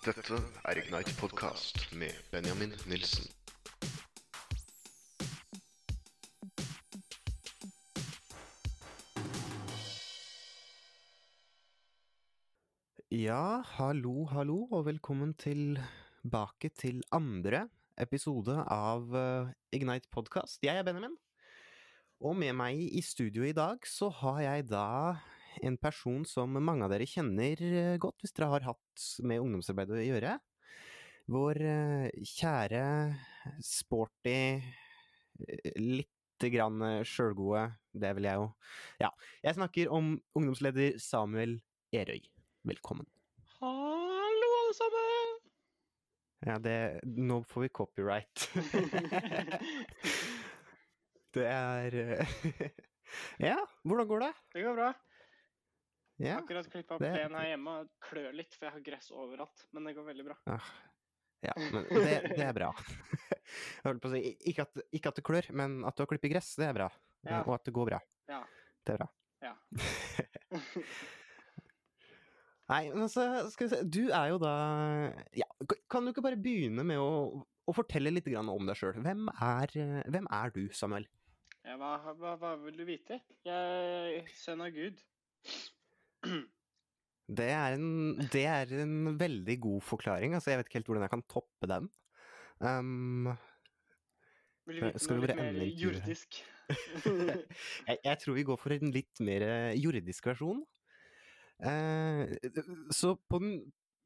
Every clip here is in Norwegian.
Dette er Ignite Podcast med Benjamin Nilsen. Ja, hallo, hallo, og velkommen tilbake til andre episode av eh, Ignite Podcast. Jeg er Benjamin, og med meg i studio i dag så har jeg da en person som mange av dere kjenner eh, godt, hvis dere har hatt med ungdomsarbeid å gjøre. Vår eh, kjære, sporty, eh, lite grann sjølgode, det vil jeg jo Ja, jeg snakker om ungdomsleder Samuel Erøy. Velkommen. Hallo, alle sammen! Ja, det Nå får vi copyright. det er Ja, hvordan går det? Det går bra. Ja. Akkurat klippa det- plenen her hjemme og klør litt, for jeg har gress overalt. Men det går veldig bra. Ja, ja, men det, det er bra. Jeg holdt på å si, ikke at, ikke at det klør, men at du har klippet gress, det er bra. Ja. Og at det går bra. Ja. Det er bra. Ja. Nei, men altså, skal vi se Du er jo da Ja, kan du ikke bare begynne med å, å fortelle litt grann om deg sjøl? Hvem, hvem er du, Samuel? Ja, hva, hva, hva vil du vite? Jeg er sønn av Gud. Det er, en, det er en veldig god forklaring. Altså, jeg vet ikke helt hvordan jeg kan toppe den. Um, Vil du vite noe litt mer jordisk? jeg, jeg tror vi går for en litt mer eh, jordisk versjon. Uh, så på den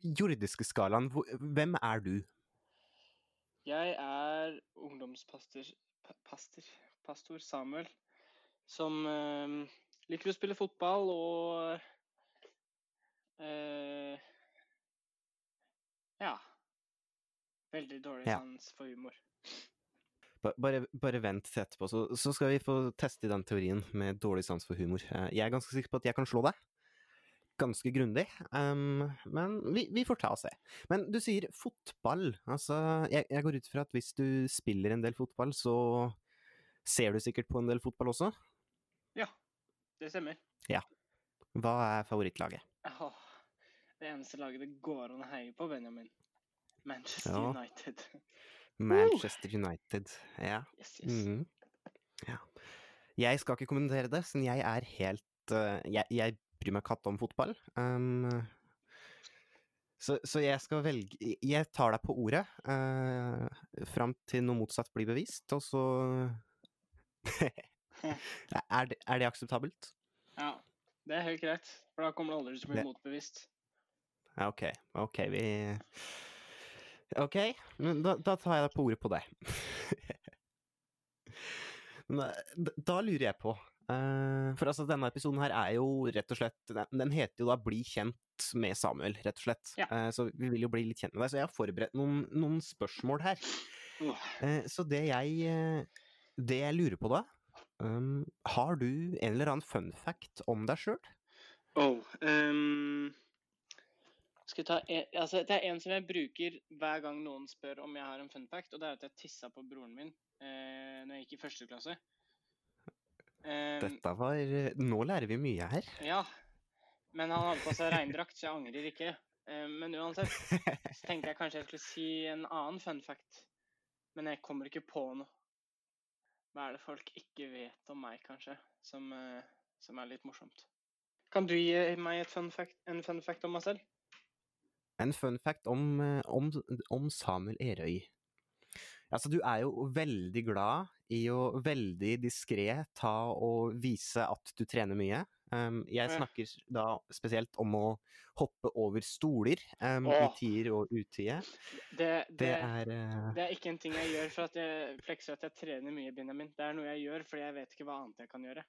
jordiske skalaen, hvem er du? jeg er ungdomspastor pastor, pastor Samuel, som uh, liker å spille fotball og eh, Ja. Veldig dårlig Ja. sans for humor. Bare, bare vent til etterpå, så, så skal vi få teste den teorien med dårlig sans for humor. Eh, Jeg er ganske sikker på at jeg kan slå deg. Ganske grundig. Um, men vi, vi får ta og se. Men du sier fotball. Altså, jeg, jeg går ut fra at hvis du spiller en del fotball, så ser du sikkert på en del fotball også. Ja, det stemmer. Hva er favorittlaget? Åh, det eneste laget det går an å heie på, Benjamin. Manchester Ja. United. Manchester United. Ja. Yes, yes. Mhm. ja. Jeg skal ikke kommentere det, siden jeg er helt uh, jeg, jeg bryr meg katt om fotball. Um, så, så jeg skal velge Jeg tar deg på ordet uh, fram til noe motsatt blir bevist, og så er, det, er det akseptabelt? Ja, det er helt greit. For da kommer det aldri til å bli motbevist. OK. OK, vi OK, men da, da tar jeg deg på ordet på det. Eh, da lurer jeg på Uh, For altså, denne episoden her er jo rett og slett Den, den heter jo da 'Bli kjent med Samuel', rett og slett. Ja. Uh, så vi vil jo bli litt kjent med deg. Så jeg har forberedt noen, noen spørsmål her. Eh, så det jeg Det jeg lurer på da um, Har du en eller annen fun fact om deg sjøl? Oh, ehm, jeg ta en, altså, det er en som jeg bruker hver gang noen spør om jeg har en fun fact, og det er at jeg tissa på broren min eh, når jeg gikk i første klasse. Um, Dette var Nå lærer vi mye her. Ja, men han hadde på seg regndrakt, så jeg angrer ikke. Um, men uansett så tenkte jeg kanskje jeg skulle si en annen fun fact, men jeg kommer ikke på noe. Hva er det folk ikke vet om meg, kanskje, som, uh, som er litt morsomt? Kan du gi meg et fun fact, en fun fact om meg selv? En fun fact om, eh, om, om Samuel Erøy. Altså, du er jo veldig glad i å veldig diskré ta og vise at du trener mye. Um, jeg snakker da spesielt om å hoppe over stoler um, i tier og utide. Det, Det det, er eh, det er ikke en ting jeg gjør for at jeg flekser at jeg trener mye, Benjamin. Det er noe jeg gjør fordi jeg vet ikke hva annet jeg kan gjøre.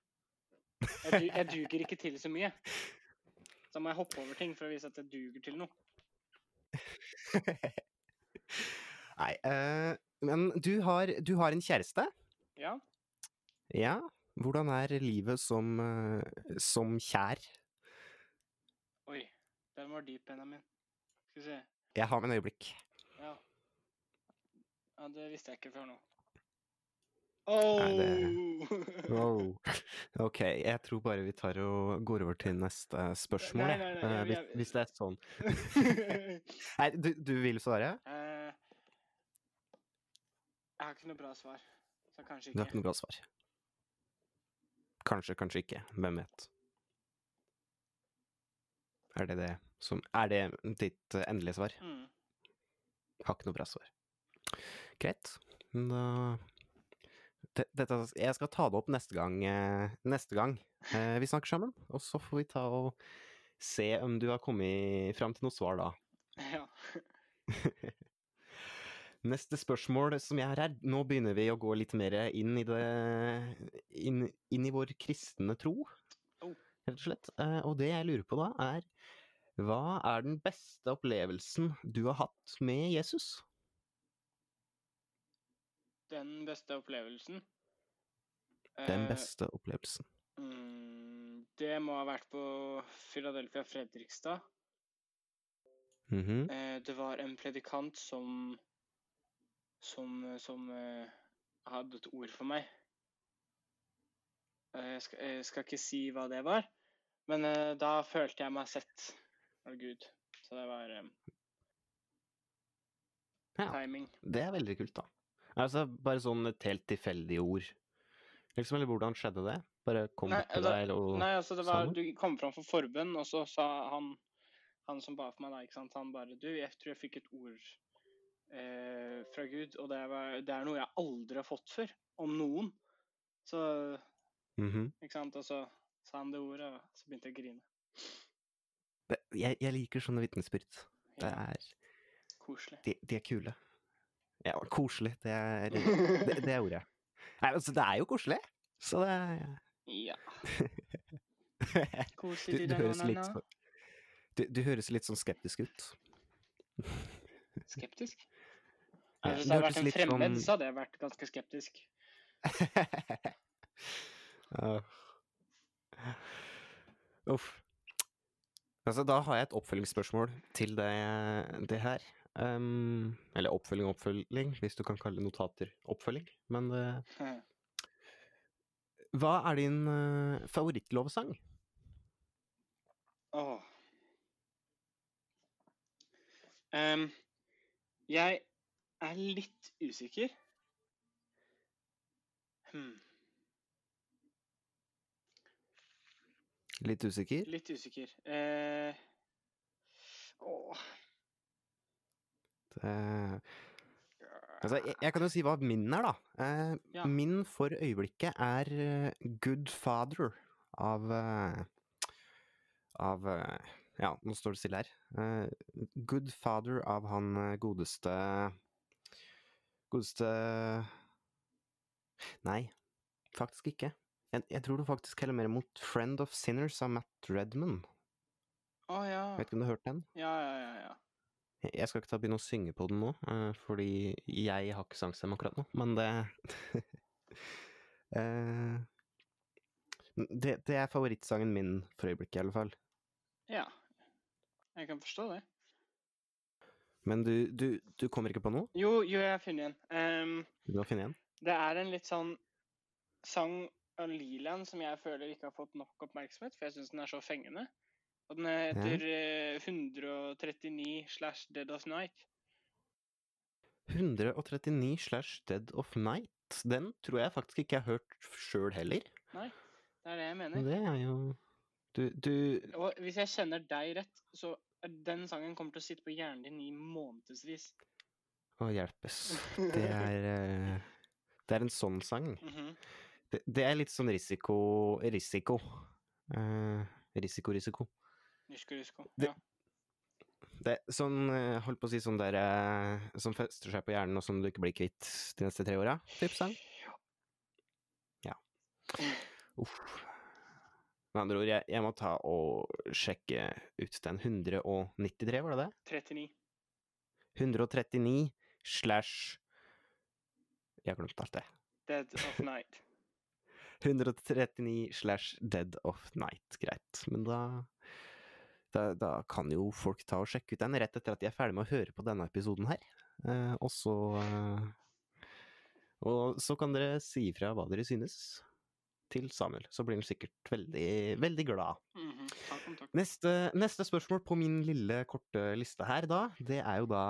Jeg, du, jeg duger ikke til så mye. Da må jeg hoppe over ting for å vise at jeg duger til noe. Nei, Uh, men du har, du har en kjæreste? Ja. Ja. Hvordan er livet som, uh, som kjær? Oi, den var dyp, Benjamin. Skal vi se. Jeg har med en øyeblikk. Ja. ja. Det visste jeg ikke før nå. Oh! Wow. Ok, jeg tror bare vi tar og går over til neste spørsmål, Nei, jeg. nei, nei, jeg- hvis, jeg- hvis det er sånn. Nei, du, du vil svare? Eh, jeg har ikke noe bra svar, så kanskje Du har ikke. ikke noe bra svar. Kanskje, kanskje ikke. Hvem vet? Er det det som Er det ditt endelige svar? Mm. Har ikke noe bra svar. Greit. Da dette, Jeg skal ta det opp neste gang, eh, neste gang eh, vi snakker sammen. Og så får vi ta og se om du har kommet fram til noe svar da. Ja. Neste spørsmål som jeg har her Nå begynner vi å gå litt mer inn i det Inn, inn i vår kristne tro, Oh. rett og slett. Eh, og det jeg lurer på da, er Hva er den beste opplevelsen du har hatt med Jesus? Den beste opplevelsen Den eh, beste opplevelsen. Mm, det må ha vært på Philadelphia Fredrikstad. Mhm. Eh, det var en predikant som som, som eh, hadde et ord for meg. Jeg skal, jeg skal ikke si hva det var, men da følte jeg meg sett av Gud. Så det var Ja. timing. Det er veldig kult, da. Altså, bare sånn et helt tilfeldig ord. Liksom, eller hvordan skjedde det? Bare kom Nei, til deg, og Nei, altså det var. Du kom fram for forbønn, og så sa han han som ba for meg, da, ikke sant, han bare Du, jeg tror jeg fikk et ord eh, fra Gud, og det, var, det er noe jeg aldri har fått før. Om noen. Så Mhm. Ikke sant? Og så sa han det ordet, og så begynte jeg å grine. jeg, jeg liker sånne vitnesbyrd. Det er koselig. de, de er kule. Ja, koselig, det er det, det er ordet. Nei, altså, det er jo koselig, så det er Ja. du, Koselig du, høres litt, du, du høres litt sånn skeptisk ut. Skeptisk? Ja, Altså, hvis det hadde vært en fremmed, sånn- så hadde jeg vært ganske skeptisk. Uff. Altså, da har jeg et oppfølgingsspørsmål til det, det her. Ehm, eller oppfølging og oppfølging, hvis du kan kalle notater oppfølging. Men eh, hva er din uh, favorittlovsang? Åh. Em, jeg er litt usikker. Hmm. Litt usikker? Litt usikker. Uh, åh. Det, altså, jeg, jeg kan jo si hva min er, da. Eh, Ja. Min for øyeblikket er eh, Good Father av Av Ja, nå står det stille her. Eh, Good Father av han godeste Godeste Nei, faktisk ikke. Jeg, jeg tror det faktisk heller mer mot Friend of Sinners av Matt Redman. Å ja. Vet ikke om du har hørt den? Ja, ja, ja. ja. Jeg skal ikke ta begynne å synge på den nå, eh, fordi jeg har ikke sangstemme akkurat nå, men det Eh, det, det er favorittsangen min for øyeblikket, i alle fall. Ja. Jeg kan forstå det. Men du, du, du kommer ikke på noe? Jo, jo, jeg har funnet en. Um, Du har funnet en? det er en litt sånn sang av Liland som jeg føler ikke har fått nok oppmerksomhet, for jeg syns den er så fengende. Og den heter ja. 139 slash Dead of Night. 139 slash Dead of Night. Den tror jeg faktisk ikke jeg har hørt sjøl heller. Nei, Det er det jeg mener. Det er jo Du, du Og hvis jeg kjenner deg rett, så den sangen kommer til å sitte på hjernen din i månedsvis. Å hjelpes. Det er eh, Det er en sånn sang. Mhm. Det, det er litt sånn risiko Risiko. Uh, risiko, risiko. Rusko, Ja. Det- Det sånn, eh, holdt på å si, sånn der eh, som fester seg på hjernen, og som du ikke blir kvitt de neste tre åra? Ja sang? Ja. Uff. Med andre ord, jeg, jeg må ta og sjekke ut den 193, var det det? 39. 139 slash Jeg har glemt alt det. Dead of Night. 139 slash Dead of Night. Greit. Men da, da Da kan jo folk ta og sjekke ut den rett etter at de er ferdig med å høre på denne episoden her. Eh, og så eh, Og så kan dere si ifra hva dere synes til Samuel. Så blir han sikkert veldig, veldig glad. Takk takk. Neste, neste spørsmål på min lille, korte liste her, da, det er jo da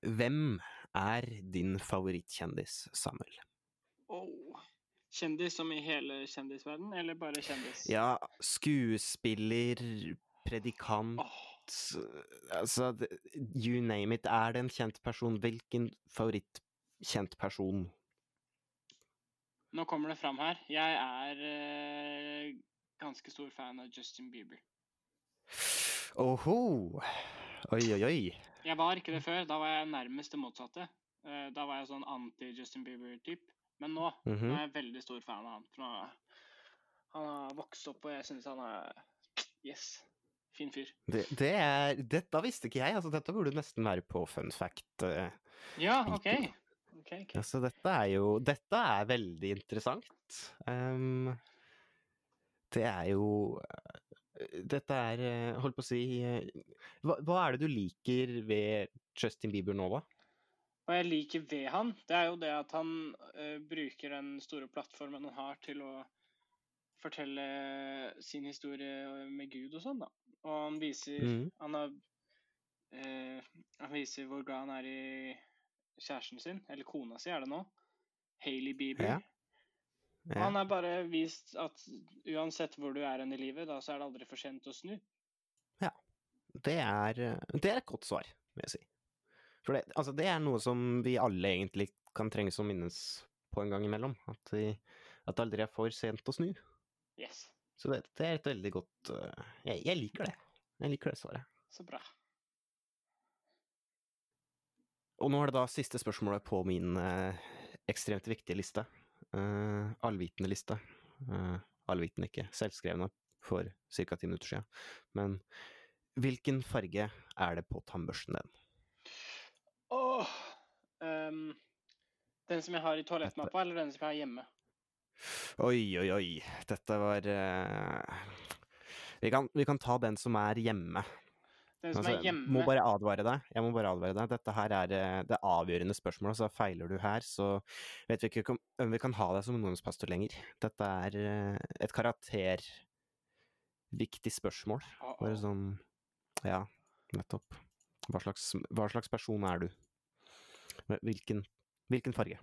Hvem er din favorittkjendis, Samuel? Oh. Kjendis som i hele kjendisverden, eller bare kjendis? Ja, skuespiller, predikant oh. Altså, you name it. Er det en kjent person? Hvilken favorittkjent person? nå kommer det fram her. Jeg er eh, ganske stor fan av Justin Bieber. Oho! Oi, oi, oi. Jeg var ikke det før. Da var jeg nærmest det motsatte. Eh, Da var jeg sånn anti-Justin Bieber-typ. Men nå, Mhm. nå er jeg veldig stor fan av han. Nå, han har vokst opp, og jeg syns han er Yes. Fin fyr. Det, det er Dette visste ikke jeg. Altså, dette burde nesten være på fun fact. eh. Ja. OK. okay, ok. Altså, dette er jo Dette er veldig interessant. Um, det er jo eh, Dette er eh, Holdt på å si eh, hva, hva er det du liker ved Justin Bieber nå, da? Hva jeg liker ved han, det er jo det at han uh, bruker den store plattformen han har til å fortelle sin historie med Gud og sånn, da. Og han viser mm. han, har, uh, han viser hvor glad han er i kjæresten sin, eller kona si er det nå. Hailey Bieber. Ja. Og han har bare vist at uansett hvor du er hen i livet, da så er det aldri for sent å snu. Det er, eh, det er et godt svar, vil jeg si. For det, altså, det er noe som vi alle egentlig kan trenge som minnes på en gang imellom. At, vi, at det aldri er for sent å snu. Yes. Så det, det er et veldig godt uh, jeg, jeg liker det. Jeg liker det svaret. Så bra. Og nå er det da siste spørsmålet på min uh, ekstremt viktige liste. Uh, allvitende liste. Allvitende, ikke selvskrevne, for ca. ti minutter siden. Men hvilken farge er det på tannbørsten din? Åh, ehm, den som jeg har i toalettmappa, eller den som jeg har hjemme? Oi, oi, oi. Dette var uh... vi, kan, vi kan ta den som er hjemme. Den som Altså, er hjemme. Må bare advare deg. Jeg må bare advare deg. Dette her er eh, det avgjørende spørsmålet, så feiler du her, så vet vi ikke om vi kan ha deg som ungdomspastor lenger. Dette er eh, et karakterviktig spørsmål. Bare sånn Ja, nettopp. Hva slags, hva slags person er du? Hvilken, hvilken farge?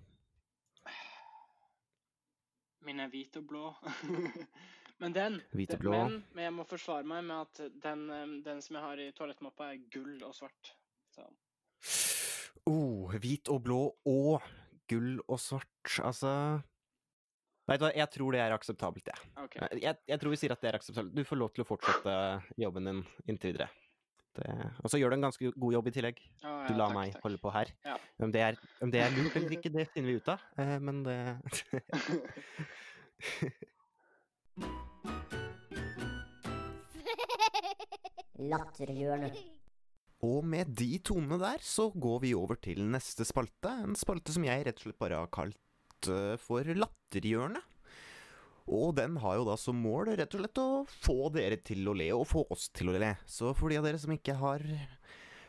Min er hvit og blå. men den Hvit og den- blå. Men, men jeg må forsvare meg med at den, den som jeg har i toalettmappa, er gull og svart. Så Oh, hvit og blå og gull og svart. Altså Vet du hva, jeg tror det er akseptabelt, jeg. OK. Jeg, jeg, jeg tror vi sier at det er akseptabelt. Du får lov til å fortsette jobben din inntil videre. Det, og så gjør du en ganske god jobb i tillegg. Å, Du ja, lar takk, meg takk. holde på her. Ja. Om, det er, om det er lurt eller ikke, det finner vi ut av. Eh, men det Latterhjørnet. Og med de tonene der, så går vi over til neste spalte. En spalte som jeg rett og slett bare har kalt eh, for Latterhjørnet. Og den har jo da som mål rett og slett å få dere til å le, og få oss til å le. Så for de av dere som ikke har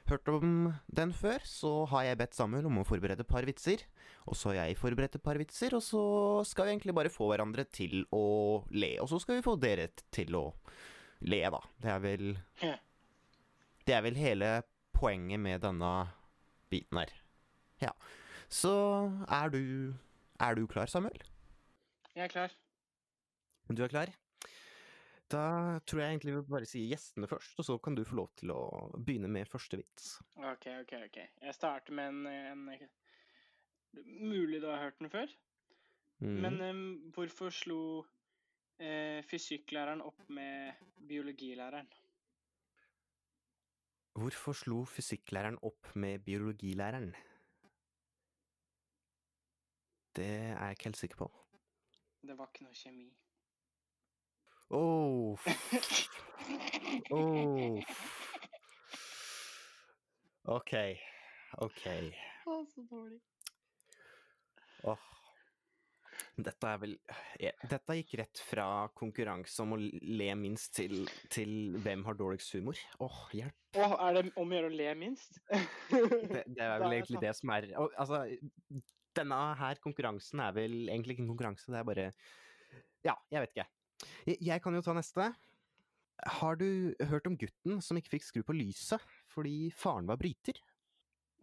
hørt om den før, så har jeg bedt Samuel om å forberede et par vitser. Og så har jeg forberedt et par vitser, og så skal vi egentlig bare få hverandre til å le. Og så skal vi få dere til å le, da. Det er vel Det er vel hele poenget med denne biten her. Ja. Så er du Er du klar, Samuel? Jeg er klar. Du er klar? Da tror jeg egentlig vi bare sier gjestene først, og så kan du få lov til å begynne med første vits. OK, OK. ok. Jeg starter med en, en Mulig du har hørt den før? Mm. Men um, hvorfor slo eh, fysikklæreren opp med biologilæreren? Hvorfor slo fysikklæreren opp med biologilæreren? Det er jeg ikke helt sikker på. Det var ikke noe kjemi. Åh, oh. Ok, ok. Å, så dårlig. Åh. Dette er vel Dette gikk rett fra konkurranse om å le minst til, til hvem har dårligst humor. Åh, hjelp. Åh, er det om å gjøre å le minst? Det, det er vel egentlig det som er Altså, denne her konkurransen er vel egentlig ikke en konkurranse, det er bare Ja, jeg vet ikke. Jeg, jeg kan jo ta neste. Har du hørt om gutten som ikke fikk skru på lyset fordi faren var bryter?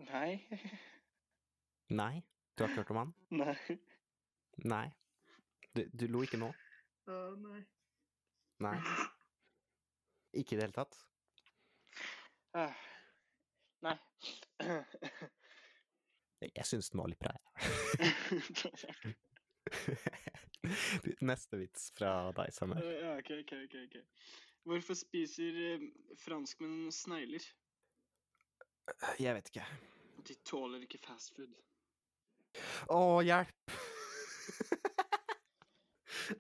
Nei. Nei, du har ikke hørt om han? Nei. Nei. Du, du lo ikke nå? Uh, nei. Nei. Ikke i det hele tatt? Uh, Nei. Jeg, jeg syns den var litt bra, jeg. Neste vits fra deg, Samuel. ja, ok, ok, ok. ok. Hvorfor spiser eh, franskmenn snegler? Jeg vet ikke. De tåler ikke fast food. Å, hjelp!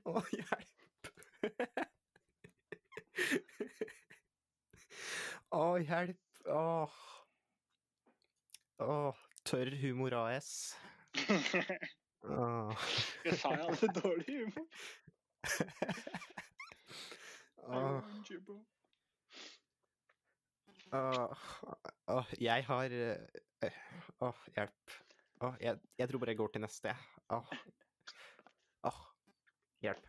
Å, hjelp! Å, hjelp! Åh. Åh, tørr humor AS. Åh. Jeg sa jeg hadde dårlig humor. Åh, åh, åh, jeg har eh, Åh, hjelp. Åh, jeg, jeg tror bare jeg går til neste, jeg. Åh. Åh, hjelp.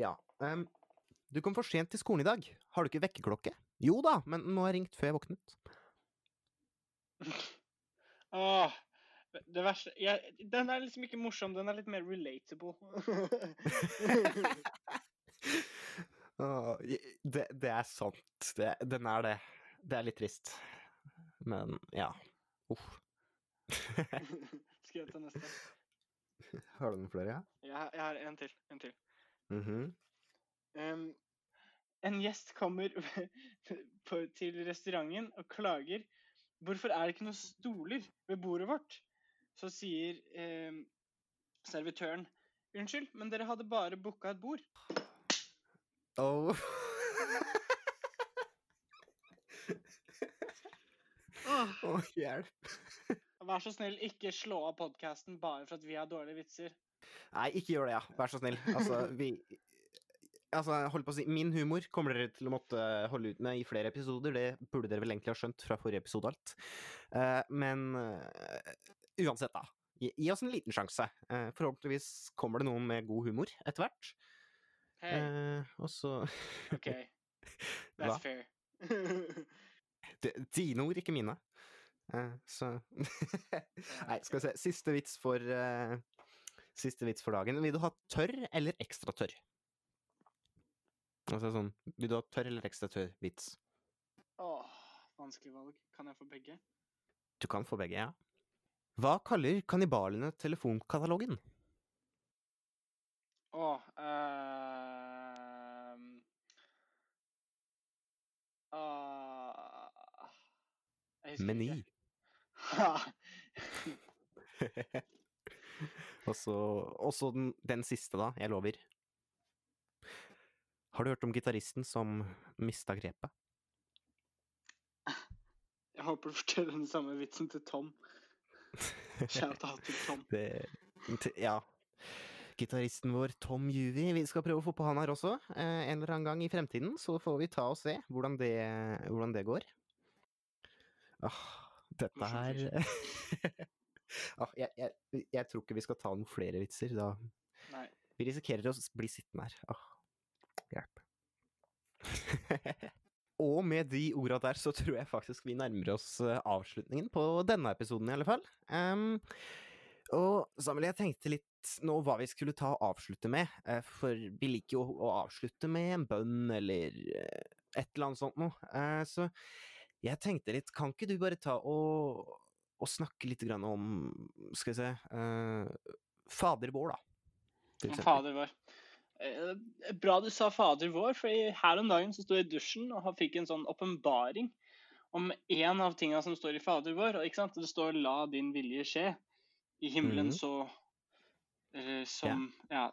Ja. Um, du kom for sent til skolen i dag. Har du ikke vekkerklokke? Jo da, men den må ha ringt før jeg våknet. Åh, det verste jeg, Den er liksom ikke morsom, den er litt mer relatable. Det, det er sant. Det, den er det. Det er litt trist. Men ja. Uff. Skal jeg ta neste? Har du noen flere, ja? Jeg, jeg har en til. En til. Mm -hmm. um, en gjest kommer på, til restauranten og klager. Hvorfor er det ikke noen stoler ved bordet vårt? Så sier eh, servitøren Unnskyld, men dere hadde bare booka et bord. Åh. Åh, hjelp. Vær så snill, ikke slå av podkasten bare for at vi har dårlige vitser. Nei, ikke gjør det, ja. Vær så snill. Altså, vi Altså, holdt på å si, min humor kommer dere til å måtte holde ut med i flere episoder. Det burde dere vel egentlig ha skjønt fra forrige episode alt. Uh, men eh, uansett, da. Gi, gi oss en liten sjanse. Eh, forhåpentligvis kommer det noen med god humor etter hvert. Hei, Eh, og så OK. That's fair. Dine ord, ikke mine. Eh, så Nei, skal vi se. Siste vits for eh, Siste vits for dagen. Vil du ha tørr eller ekstra tørr? Altså sånn Vil du ha tørr eller ekstra tørr vits? Åh, vanskelig valg. Kan jeg få begge? Du kan få begge, ja. Hva kaller kannibalene telefonkatalogen? Ah, Jeg husker Meny. og så den, den siste, da. Jeg lover. Har du hørt om gitaristen som mista grepet? Jeg håper du forteller den samme vitsen til Tom. Shout out til Tom. Det, ja. Gitaristen vår Tom Juvi, vi skal prøve å få på han her også. Eh, en eller annen gang i fremtiden, så får vi ta og se hvordan det, hvordan det går. Ah, dette her ah, jeg, jeg, jeg tror ikke vi skal ta noen flere vitser. Da. Nei. Vi risikerer å bli sittende her. Ah, hjelp. og med de orda der, så tror jeg faktisk vi nærmer oss eh, avslutningen på denne episoden, i alle fall. Um, og Samuel, jeg tenkte litt nå hva vi skulle ta og avslutte med, eh, for vi liker jo å avslutte med en bønn eller eh, et eller annet sånt noe. Så jeg tenkte litt, kan ikke du bare ta og, og snakke litt grann om, skal vi se, Fader vår, da? Fader vår. Eh, bra du sa Fader vår, for her om dagen så sto jeg i dusjen og fikk en sånn åpenbaring om en av tinga som står i Fader vår. Ikke sant? Det står 'la din vilje skje' i himmelen Mhm. så uh, som Ja, ja.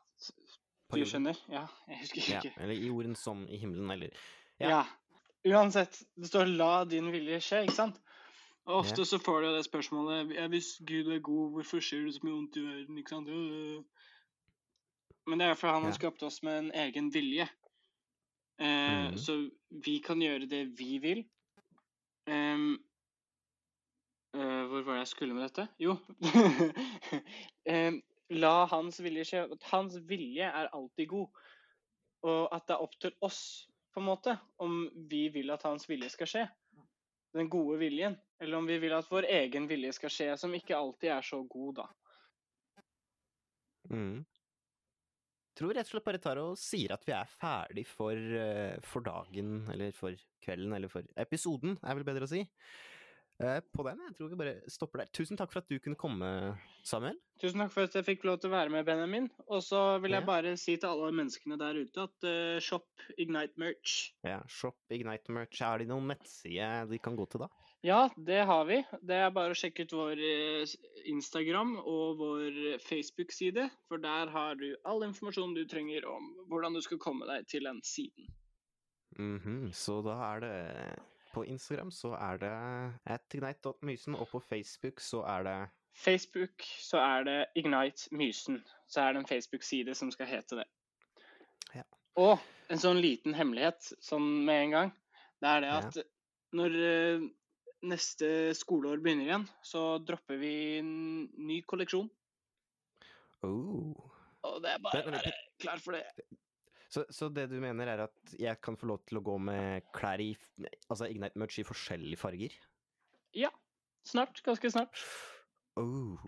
Du skjønner? Ja, jeg husker Ja, eller i jorden som i himmelen, eller Ja. Ja. Uansett, det står 'la din vilje skje', ikke sant? Og ofte Ja. så får du det spørsmålet 'Hvis Gud er god, hvorfor skjer det så mye vondt i verden?' ikke sant? Men det er fordi han har skapt oss med en egen vilje. Eh, mm. Så vi kan gjøre det vi vil. Um, uh, hvor var det jeg skulle med dette? Jo um, La hans vilje skje. Hans vilje er alltid god. Og at det er opp til oss, på en måte, om vi vil at hans vilje skal skje. Den gode viljen. Eller om vi vil at vår egen vilje skal skje, som ikke alltid er så god, da. Mm. Tror rett og slett bare tar og sier at vi er ferdig for, eh, for dagen, eller for kvelden, eller for episoden, er vel bedre å si. Eh, på den, jeg tror vi bare stopper der. Tusen takk for at du kunne komme, Samuel. Tusen takk for at jeg fikk lov til å være med, Benjamin. Og så vil jeg Ja. bare si til alle menneskene der ute at uh, shop Ignite merch. Ja, Shop Ignite Merch. Er det noen nettside de kan gå til da? Ja, det har vi. Det er bare å sjekke ut vår eh, Instagram og vår Facebook-side, for der har du all informasjon du trenger om hvordan du skal komme deg til den siden. Mhm, Så da er det På Instagram så er det atignite.mysen, og på Facebook så er det Facebook så er det Ignite Mysen. Så er det en Facebook-side som skal hete det. Ja. Og en sånn liten hemmelighet sånn med en gang, det er det Ja. at når eh, neste skoleår begynner igjen, så dropper vi en ny kolleksjon. oh. Og det er bare å være klar for det. Så, så det du mener er at jeg kan få lov til å gå med klær i Altså Ignite Merch i forskjellige farger? Ja. Snart. Ganske snart. Oh,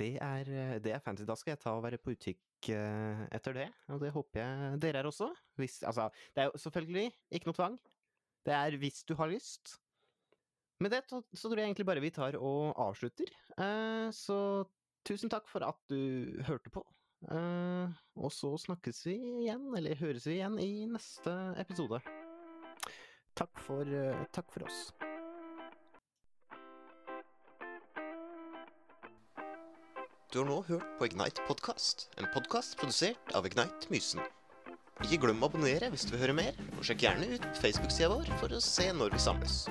det er, det er fancy. Da skal jeg ta og være på utkikk eh, etter det, og det håper jeg dere er også. Hvis, altså, det er jo selvfølgelig ikke noe tvang. Det er hvis du har lyst. Med det så, så tror jeg egentlig bare vi tar og avslutter. Eh, så tusen takk for at du hørte på. Eh, og så snakkes vi igjen, eller høres vi igjen, i neste episode. Takk for, eh, takk for oss. Du har nå hørt på Ignite podkast, en podkast produsert av Ignite Mysen. Ikke glem å abonnere hvis du vil høre mer, og sjekk gjerne ut Facebook-sida vår for å se når vi samles.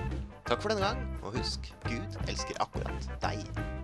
Takk for denne gang, og husk, Gud elsker akkurat deg.